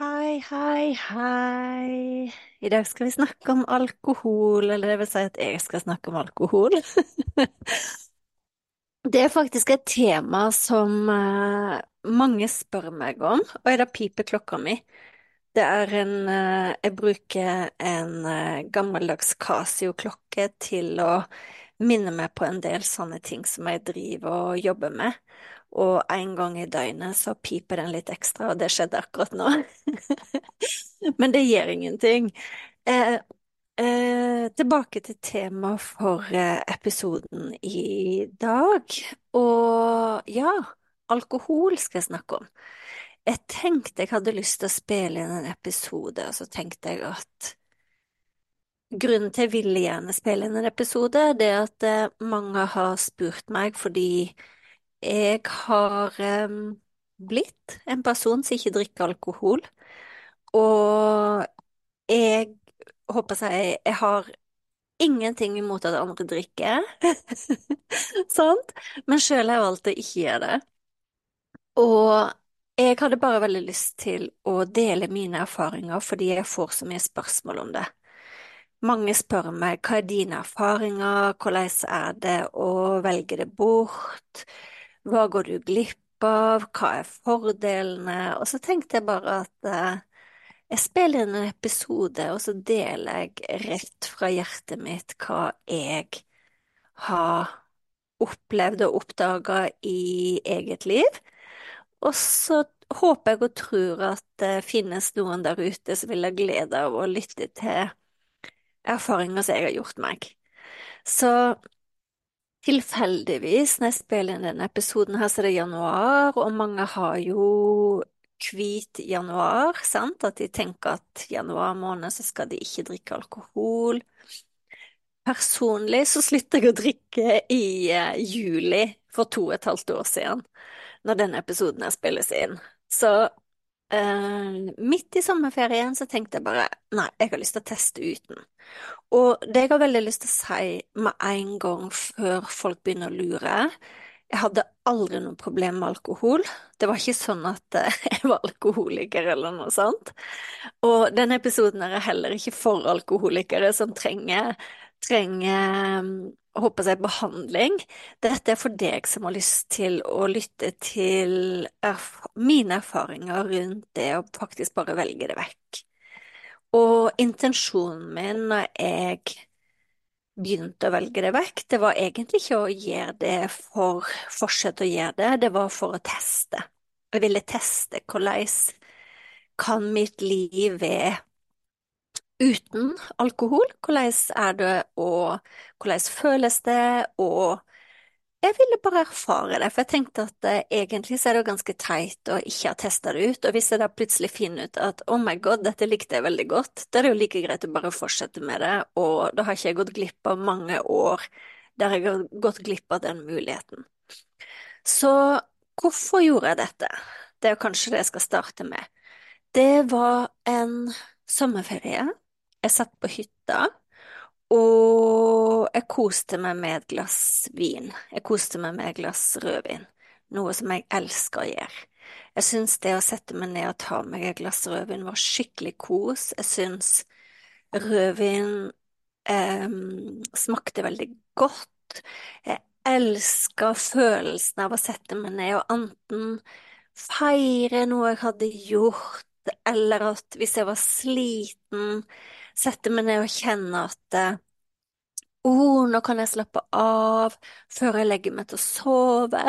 Hei, hei, hei. I dag skal vi snakke om alkohol, eller det vil si at jeg skal snakke om alkohol. Det er faktisk et tema som uh, mange spør meg om, og da piper klokka mi. Det er en uh, Jeg bruker en uh, gammeldags Casio-klokke til å minne meg på en del sånne ting som jeg driver og jobber med og en gang i døgnet så piper den litt ekstra, og det skjedde akkurat nå. Men det gjør ingenting. Eh, eh, tilbake til temaet for eh, episoden i dag. Og ja, alkohol skal jeg snakke om. Jeg tenkte jeg hadde lyst til å spille inn en episode, og så tenkte jeg at Grunnen til jeg ville gjerne spille inn en episode, det er at eh, mange har spurt meg fordi jeg har um, blitt en person som ikke drikker alkohol, og jeg håper jeg, jeg har ingenting imot at andre drikker, sant? Men sjøl har jeg valgt å ikke gjøre det. Og jeg hadde bare veldig lyst til å dele mine erfaringer fordi jeg får så mye spørsmål om det. Mange spør meg hva er dine erfaringer, hvordan er det å velge det bort? Hva går du glipp av? Hva er fordelene? Og så tenkte jeg bare at eh, jeg spiller inn en episode, og så deler jeg rett fra hjertet mitt hva jeg har opplevd og oppdaga i eget liv. Og så håper jeg og tror at det finnes noen der ute som vil ha glede av å lytte til erfaringer som jeg har gjort meg. Så Tilfeldigvis, når jeg spiller inn denne episoden her, så er det januar, og mange har jo hvit januar, sant, at de tenker at januar måned så skal de ikke drikke alkohol. Personlig så sluttet jeg å drikke i uh, juli for to og et halvt år siden, når denne episoden her spilles inn. Så uh, midt i sommerferien så tenkte jeg bare nei, jeg har lyst til å teste uten. Og det jeg har veldig lyst til å si med en gang før folk begynner å lure Jeg hadde aldri noe problem med alkohol. Det var ikke sånn at eh, jeg var alkoholiker eller noe sånt. Og denne episoden er heller ikke for alkoholikere som trenger, trenger håper jeg, behandling. Dette er for deg som har lyst til å lytte til erf mine erfaringer rundt det å faktisk bare velge det vekk. Og intensjonen min når jeg begynte å velge det vekk, det var egentlig ikke å gjøre det for fortsette å gjøre det, det var for å teste. Jeg ville teste hvordan kan mitt liv være uten alkohol? Hvordan er det, og hvordan føles det, og jeg ville bare erfare det, for jeg tenkte at eh, egentlig så er det jo ganske teit å ikke ha testa det ut, og hvis jeg da plutselig finner ut at oh my god, dette likte jeg veldig godt, da er det jo like greit å bare fortsette med det, og da har ikke jeg gått glipp av mange år der jeg har gått glipp av den muligheten. Så hvorfor gjorde jeg dette? Det er kanskje det jeg skal starte med. Det var en sommerferie. Jeg satt på hytta. Og jeg koste meg med et glass vin. Jeg koste meg med et glass rødvin, noe som jeg elsker å gjøre. Jeg syns det å sette meg ned og ta meg et glass rødvin var skikkelig kos. Jeg syns rødvin eh, smakte veldig godt. Jeg elsker følelsen av å sette meg ned og enten feire noe jeg hadde gjort, eller at hvis jeg var sliten, sette meg ned og kjenne at oh, nå kan jeg slappe av før jeg legger meg til å sove.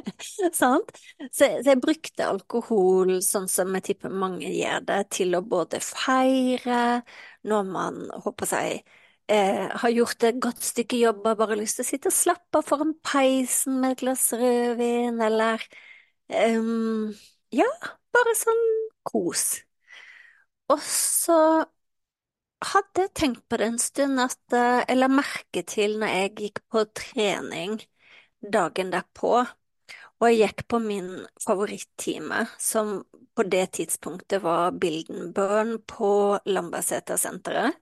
Sant? Så, så, jeg brukte alkohol sånn som jeg tipper mange gjør det, til å både feire når man, håper seg, eh, har gjort et godt stykke jobb og bare lyst til å sitte og slappe av foran peisen med et glass rødvin, eller um, ja, bare sånn kos. Og så hadde tenkt på det en stund at uh, jeg til når jeg gikk på trening dagen derpå, og jeg gikk på min favorittime, som på det tidspunktet var Bildenburn på Lambertseter-senteret.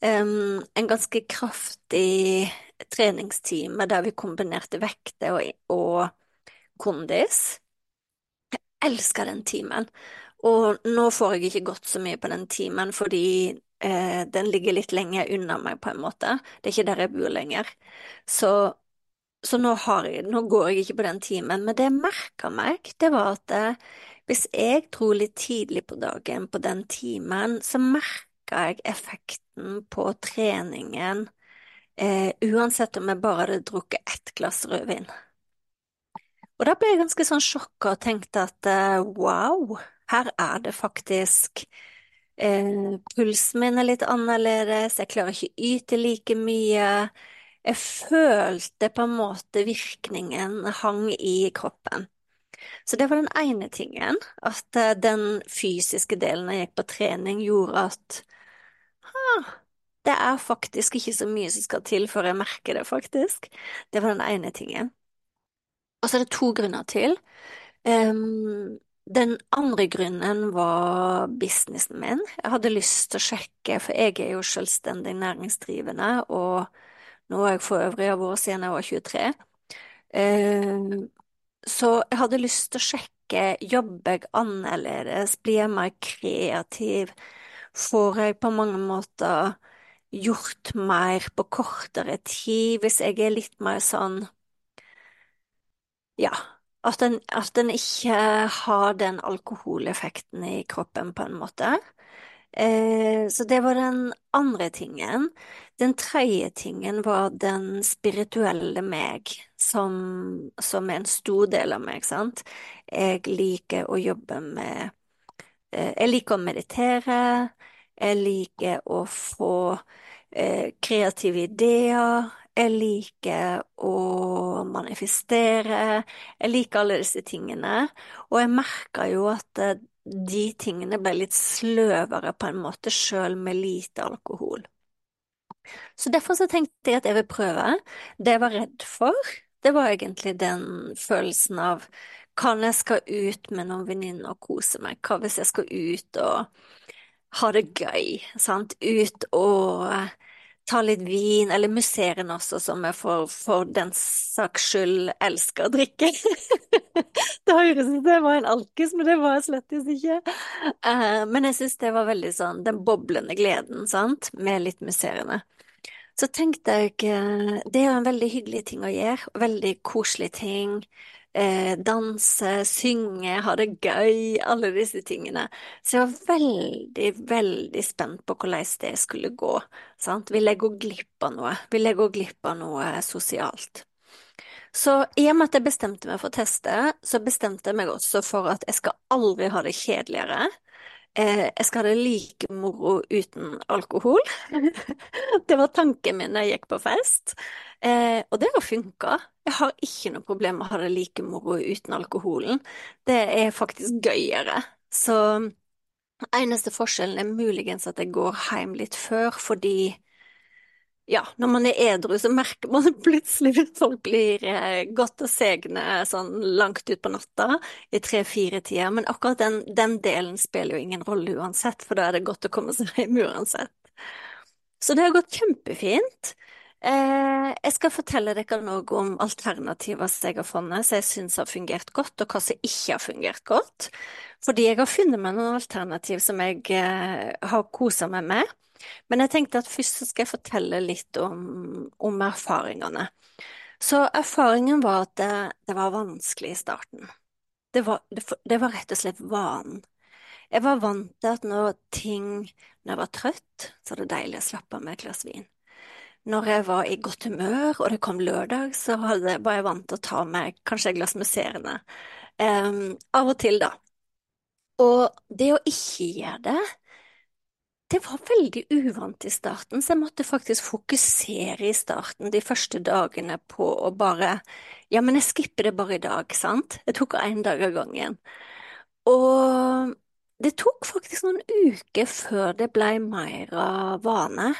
Um, en ganske kraftig treningstime der vi kombinerte vekter og, og kondis. Elsker den timen. Og nå får jeg ikke gått så mye på den timen fordi eh, den ligger litt lenger unna meg, på en måte. Det er ikke der jeg bor lenger. Så, så nå, jeg, nå, går jeg ikke på den timen. Men det jeg merka meg, det var at eh, hvis jeg dro litt tidlig på dagen på den timen, så merka jeg effekten på treningen, eh, uansett om jeg bare hadde drukket ett glass rødvin. Og da ble jeg ganske sånn sjokka og tenkte at eh, wow, her er det faktisk Eh, pulsen min er litt annerledes, jeg klarer ikke yte like mye. Jeg følte på en måte virkningen hang i kroppen. Så det var den ene tingen, at eh, den fysiske delen jeg gikk på trening, gjorde at ah, det er faktisk ikke så mye som skal til før jeg merker det, faktisk. Det var den ene tingen. Og så er det to grunner til. Um, den andre grunnen var businessen min. Jeg hadde lyst til å sjekke, for jeg er jo selvstendig næringsdrivende, og nå er jeg for øvrig år siden jeg var 23. Eh, så jeg hadde lyst til å sjekke, jobber jeg annerledes, blir jeg mer kreativ, får jeg på mange måter gjort mer på kortere tid, hvis jeg er litt mer sånn, ja at en, at en ikke har den alkoholeffekten i kroppen, på en måte. Eh, så det var den andre tingen. Den tredje tingen var den spirituelle meg, som, som er en stor del av meg, sant. Jeg liker å jobbe med eh, Jeg liker å meditere. Jeg liker å få eh, kreative ideer. Jeg liker å manifestere. Jeg liker alle disse tingene. Og jeg merka jo at eh, de tingene ble litt sløvere på en måte, sjøl med lite alkohol. Så derfor så tenkte jeg at jeg vil prøve. Det jeg var redd for, det var egentlig den følelsen av kan jeg skal ut med noen venninner og kose meg? Hva hvis jeg skal ut og ha det gøy, sant? Ut og ta litt vin, eller musserende også, som jeg for, for den saks skyld elsker å drikke. det høres ut som jeg var en alkis, men det var jeg slett ikke. Uh, men jeg synes det var veldig sånn den boblende gleden, sant, med litt musserende. Så tenkte jeg uh, det er jo en veldig hyggelig ting å gjøre, veldig koselig ting eh, danse, synge, ha det gøy, alle disse tingene. Så jeg var veldig, veldig spent på hvordan det skulle gå. Sant? Vil jeg gå glipp av noe? Vil jeg gå glipp av noe sosialt? Så i og med at jeg bestemte meg for å teste, så bestemte jeg meg også for at jeg skal aldri ha det kjedeligere. Eh, jeg skal ha det like moro uten alkohol. det var tanken min da jeg gikk på fest, eh, og det har funka. Jeg har ikke noe problem med å ha det like moro uten alkoholen. Det er faktisk gøyere. Så eneste forskjellen er muligens at jeg går hjem litt før, fordi ja, når man er edru, så merker man plutselig at folk blir eh, godt og segne sånn langt utpå natta i tre-fire tider. men akkurat den, den, delen spiller jo ingen rolle uansett, for da er det godt å komme seg hjem uansett. Så det har gått kjempefint. Eh, jeg skal fortelle dere noe om alternativer som jeg har funnet, som jeg syns har fungert godt, og hva som ikke har fungert godt. Fordi jeg har funnet meg noen alternativ som jeg eh, har kosa meg med. Men jeg tenkte at først skal jeg fortelle litt om, om erfaringene. Så erfaringen var at det, det var vanskelig i starten. Det var, det, det var, rett og slett vanen. Jeg var vant til at når ting Når jeg var trøtt, så var det deilig å slappe av med et glass vin. Når jeg var i godt humør og det kom lørdag, så hadde, var jeg vant til å ta meg kanskje et glass musserende. Um, av og til, da. Og det å ikke gjøre det det var veldig uvant i starten, så jeg måtte faktisk fokusere i starten de første dagene på å bare Ja, men jeg skipper det bare i dag, sant? Jeg tok én dag av gangen. Og det tok faktisk noen uker før det ble mer av vane,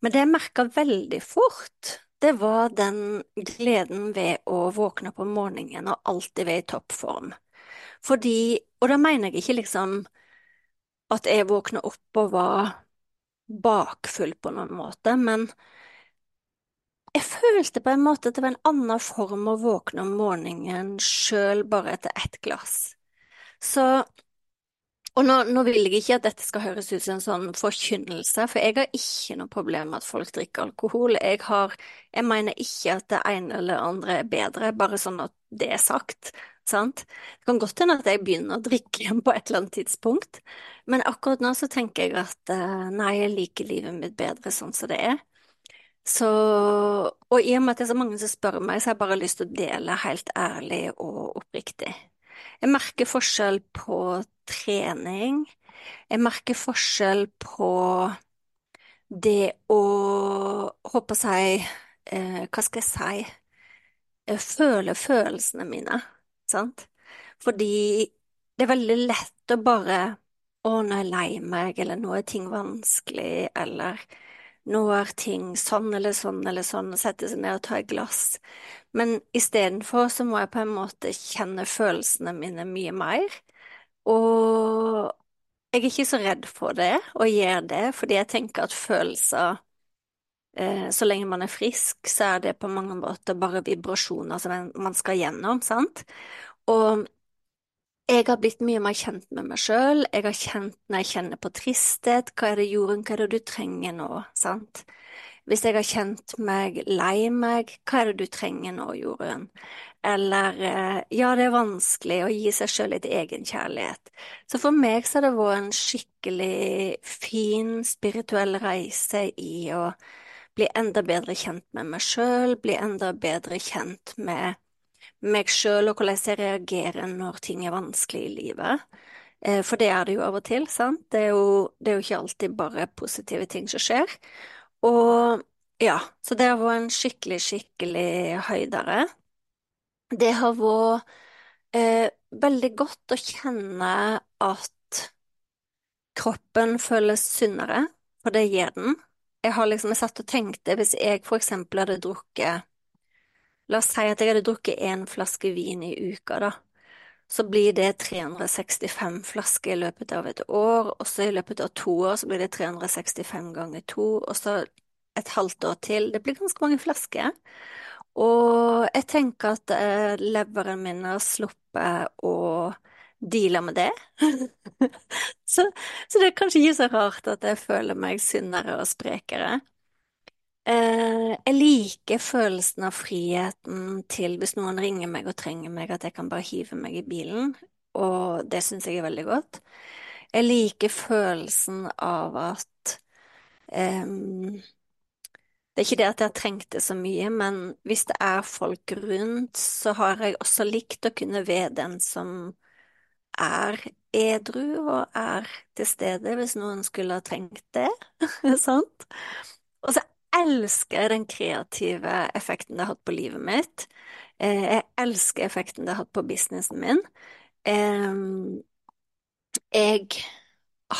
men det jeg merka veldig fort, det var den gleden ved å våkne opp om morgenen og alltid være i toppform. Fordi, og da mener jeg ikke liksom at jeg våkna opp og var bakfull på noen måte, men jeg følte på en måte at det var en annen form å våkne om morgenen sjøl bare etter ett glass. Så og nå, nå, vil jeg ikke at dette skal høres ut som en sånn forkynnelse, for jeg har ikke noe problem med at folk drikker alkohol. Jeg har, jeg mener ikke at det ene eller andre er bedre, bare sånn at det er sagt. Sant? Det kan godt hende at jeg begynner å drikke igjen på et eller annet tidspunkt, men akkurat nå så tenker jeg at eh, nei, jeg liker livet mitt bedre sånn som det er. Så, og i og med at det er så mange som spør meg, så har jeg bare lyst til å dele helt ærlig og oppriktig. Jeg merker forskjell på trening. Jeg merker forskjell på det å Håper jeg eh, Hva skal jeg si eh, Føle følelsene mine, sant? Fordi det er veldig lett å bare Å, nå er jeg lei meg, eller nå er ting vanskelig, eller nå er ting sånn eller sånn eller sånn, og sette seg ned og ta et glass. Men istedenfor så må jeg på en måte kjenne følelsene mine mye mer. Og jeg er ikke så redd for det, og gjør det, fordi jeg tenker at følelser Så lenge man er frisk, så er det på mange måter bare vibrasjoner som man skal gjennom, sant? Og jeg har blitt mye mer kjent med meg sjøl. Jeg har kjent når jeg kjenner på tristhet, hva er det Jorunn, hva er det du trenger nå, sant? Hvis jeg har kjent meg lei meg, hva er det du trenger nå, Jorunn? Eller eh, ja, det er vanskelig å gi seg sjøl litt egenkjærlighet. Så for meg så har det vært en skikkelig fin spirituell reise i å bli enda bedre kjent med meg sjøl, bli enda bedre kjent med meg sjøl og hvordan jeg reagerer når ting er vanskelig i livet. Eh, for det er det jo av og til, sant? Det er jo, det er jo ikke alltid bare positive ting som skjer. Og ja, så det har vært en skikkelig, skikkelig høydere. Det har vært eh, veldig godt å kjenne at kroppen føles sunnere, for det gjør den. Jeg har liksom jeg satt og tenkte, hvis jeg for eksempel hadde drukket La oss si at jeg hadde drukket én flaske vin i uka, da. Så blir det 365 flasker i løpet av et år, og så i løpet av to år så blir det 365 ganger to, og så et halvt år til. Det blir ganske mange flasker. Og jeg tenker at eh, leveren min har sluppet å deale med det. så, så, det er kanskje ikke så rart at jeg føler meg sunnere og sprekere. Eh, jeg liker følelsen av friheten til hvis noen ringer meg og trenger meg, at jeg kan bare hive meg i bilen, og det syns jeg er veldig godt. Jeg liker følelsen av at eh, det er ikke det at jeg har trengt det så mye, men hvis det er folk rundt, så har jeg også likt å kunne være den som er edru og er til stede hvis noen skulle ha trengt det, sant? Og så elsker jeg den kreative effekten det har hatt på livet mitt. Eh, jeg elsker effekten det har hatt på businessen min. Jeg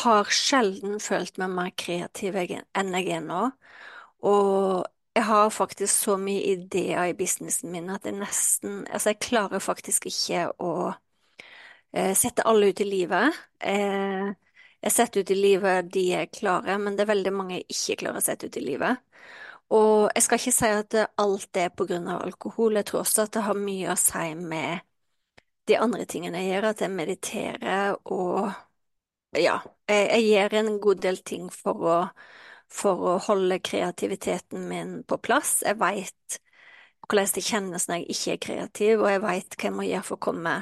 har sjelden følt meg mer kreativ enn jeg er nå. Og jeg har faktisk så mye ideer i businessen min at jeg nesten Altså, jeg klarer faktisk ikke å eh, setter alle ut i livet. Eh, jeg setter ut i livet de jeg klarer, men det er veldig mange jeg ikke klarer å sette ut i livet. Og jeg skal ikke si at alt er på grunn av alkohol, jeg tror også at det har mye å si med de andre tingene jeg gjør, at jeg mediterer og ja, jeg, jeg gjør en god del ting for å for å holde kreativiteten min på plass. Jeg veit hvordan det kjennes når jeg ikke er kreativ, og jeg veit hva jeg må gjøre for å komme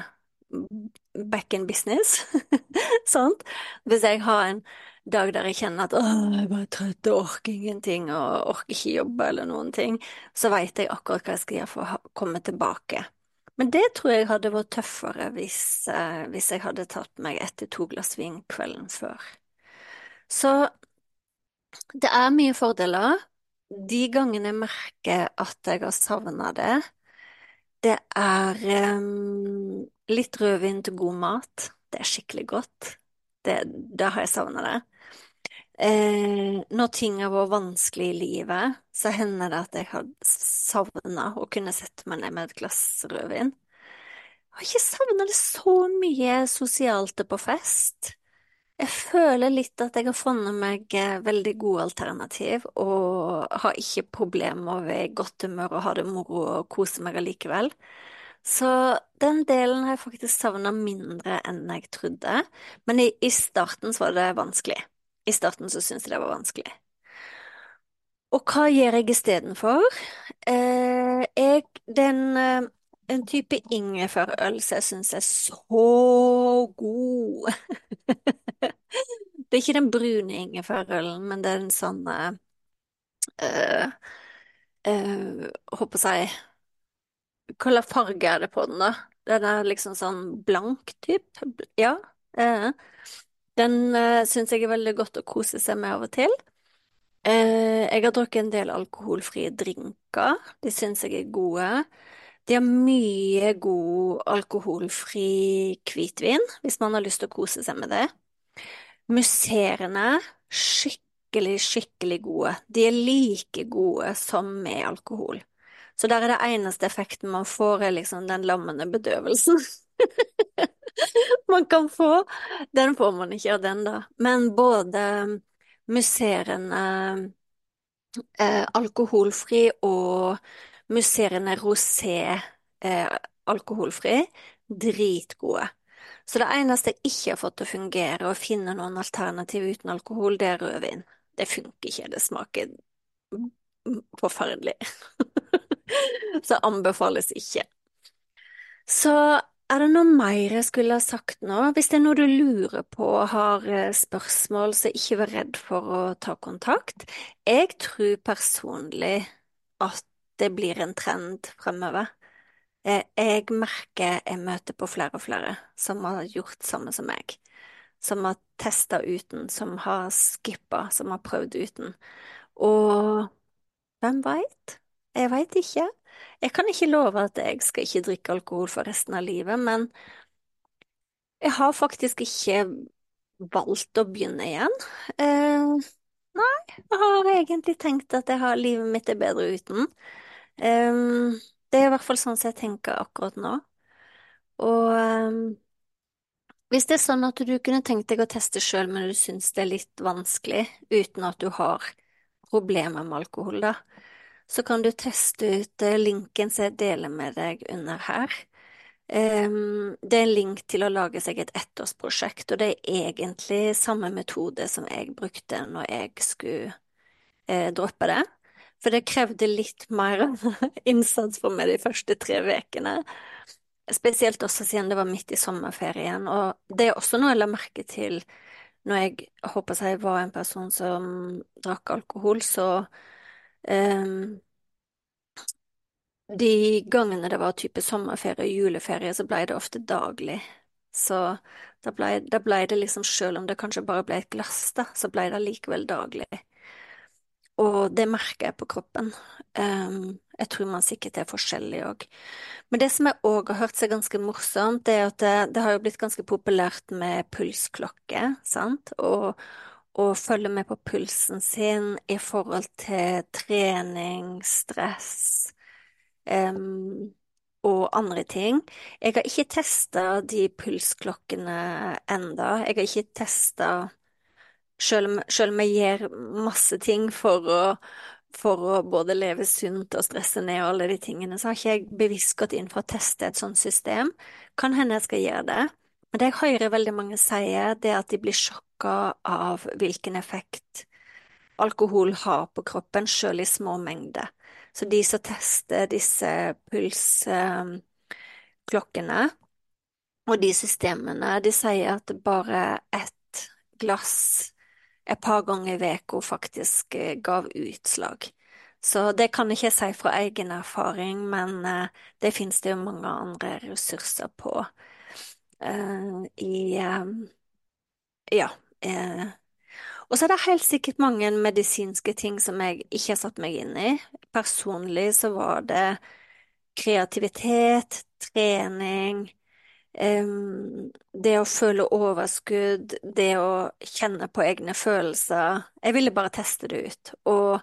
back in business. sånt. Hvis jeg har en dag der jeg kjenner at jeg er bare trøtt og orker ingenting og orker ikke jobbe eller noen ting, så veit jeg akkurat hva jeg skal gjøre for å komme tilbake. Men det tror jeg hadde vært tøffere hvis, eh, hvis jeg hadde tatt meg etter to glass vin kvelden før. Så det er mye fordeler. De gangene jeg merker at jeg har savna det, det er um, litt rødvin til god mat. Det er skikkelig godt. Det, da har jeg savna det. Eh, når ting har vært vanskelig i livet, så hender det at jeg har savna å kunne sette meg ned med et glass rødvin. Jeg har ikke savna det så mye sosialt på fest. Jeg føler litt at jeg har funnet meg eh, veldig gode alternativ, og har ikke problemer med å være i godt humør og ha det moro og kose meg allikevel. Så den delen har jeg faktisk savna mindre enn jeg trodde. Men i, i, starten så var det vanskelig. I starten så syntes jeg det var vanskelig. Og hva gjør jeg istedenfor? Eh, jeg, den eh, en type ingefærøl som jeg syns er så god. det er ikke den brune ingefærølen, men det er den sånn eh, eh, Håper jeg Hva slags farge er det på den, da? Den er liksom sånn blank type. Ja. Eh, den eh, syns jeg er veldig godt å kose seg med av og til. Eh, jeg har drukket en del alkoholfrie drinker. De syns jeg er gode. De har mye god alkoholfri hvitvin, hvis man har lyst til å kose seg med det. Musserende, skikkelig, skikkelig gode. De er like gode som med alkohol. Så der er det eneste effekten man får, er liksom den lammende bedøvelsen. man kan få. Den får man ikke av den, da. Men både musserende, eh, alkoholfri og musserende rosé eh, alkoholfri, dritgode. Så det eneste jeg ikke har fått til å fungere, å finne noen alternativ uten alkohol, det er rødvin. Det funker ikke, det smaker forferdelig. Så anbefales ikke. Så er det noe mer jeg skulle ha sagt nå? Hvis det er noe du lurer på og har eh, spørsmål, så ikke vær redd for å ta kontakt. Jeg tror personlig at det blir en trend fremover. Eh, jeg merker jeg møter på flere og flere som har gjort samme som meg. Som har testa uten, som har skippa, som har prøvd uten. Og hvem veit? Jeg veit ikke. Jeg kan ikke love at jeg skal ikke drikke alkohol for resten av livet, men jeg har faktisk ikke valgt å begynne igjen. Eh, nei, jeg har egentlig tenkt at har, livet mitt er bedre uten. Um, det er i hvert fall sånn som jeg tenker akkurat nå. Og um, hvis det er sånn at du kunne tenkt deg å teste sjøl, men du syns det er litt vanskelig uten at du har problemer med alkohol, da, så kan du teste ut eh, linken som jeg deler med deg under her. Um, det er en link til å lage seg et ettårsprosjekt, og det er egentlig samme metode som jeg brukte når jeg skulle eh, droppe det. For det krevde litt mer innsats for meg de første tre ukene. Spesielt også siden det var midt i sommerferien. Og det er også noe jeg la merke til når jeg håper jeg var en person som drakk alkohol, så De gangene det var type sommerferie og juleferie, så blei det ofte daglig. Så da blei ble det liksom, selv om det kanskje bare ble et glass, da, så blei det likevel daglig. Og det merker jeg på kroppen. Um, jeg tror man sikkert er forskjellig òg. Men det som jeg òg har hørt seg ganske morsomt, det er at det, det, har jo blitt ganske populært med pulsklokke, sant, og, og følge med på pulsen sin i forhold til trening, stress um, og andre ting. Jeg har ikke testa de pulsklokkene enda. Jeg har ikke testa selv selv om jeg gjør masse ting for å, for å både leve sunt og stresse ned og alle de tingene, så har ikke jeg bevisst gått inn for å teste et sånt system. Kan hende jeg skal gjøre det. Men det jeg hører veldig mange sier, det er at de blir sjokka av hvilken effekt alkohol har på kroppen, selv i små mengder. Så de som tester disse pulsklokkene og de systemene, de sier at bare ett glass et par ganger i uka faktisk eh, gav utslag. Så det kan jeg ikke si fra egen erfaring, men eh, det finnes det jo mange andre ressurser på uh, i uh, Ja. Uh, og så er det helt sikkert mange medisinske ting som jeg ikke har satt meg inn i. Personlig så var det kreativitet, trening, um, det å føle overskudd, det å kjenne på egne følelser. Jeg ville bare teste det ut. Og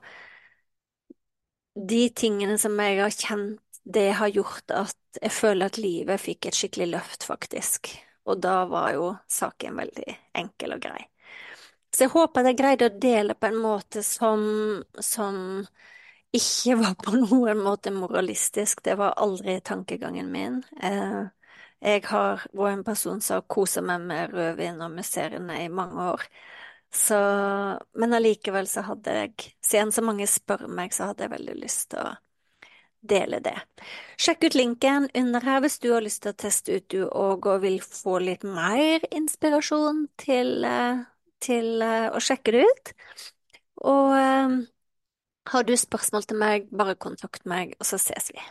de tingene som jeg har kjent, det har gjort at jeg føler at livet fikk et skikkelig løft, faktisk. Og da var jo saken veldig enkel og grei. Så jeg håper at jeg greide å dele på en måte som, som ikke var på noen måte moralistisk. Det var aldri tankegangen min. Eh, jeg har vært en person som har kosa meg med rødvin og museene i mange år. Så, men allikevel så hadde jeg, siden så mange spør meg, så hadde jeg veldig lyst til å dele det. Sjekk ut linken under her hvis du har lyst til å teste ut du òg og vil få litt mer inspirasjon til, eh, til eh, å sjekke det ut. Og eh, har du spørsmål til meg, bare kontakt meg, og så ses vi.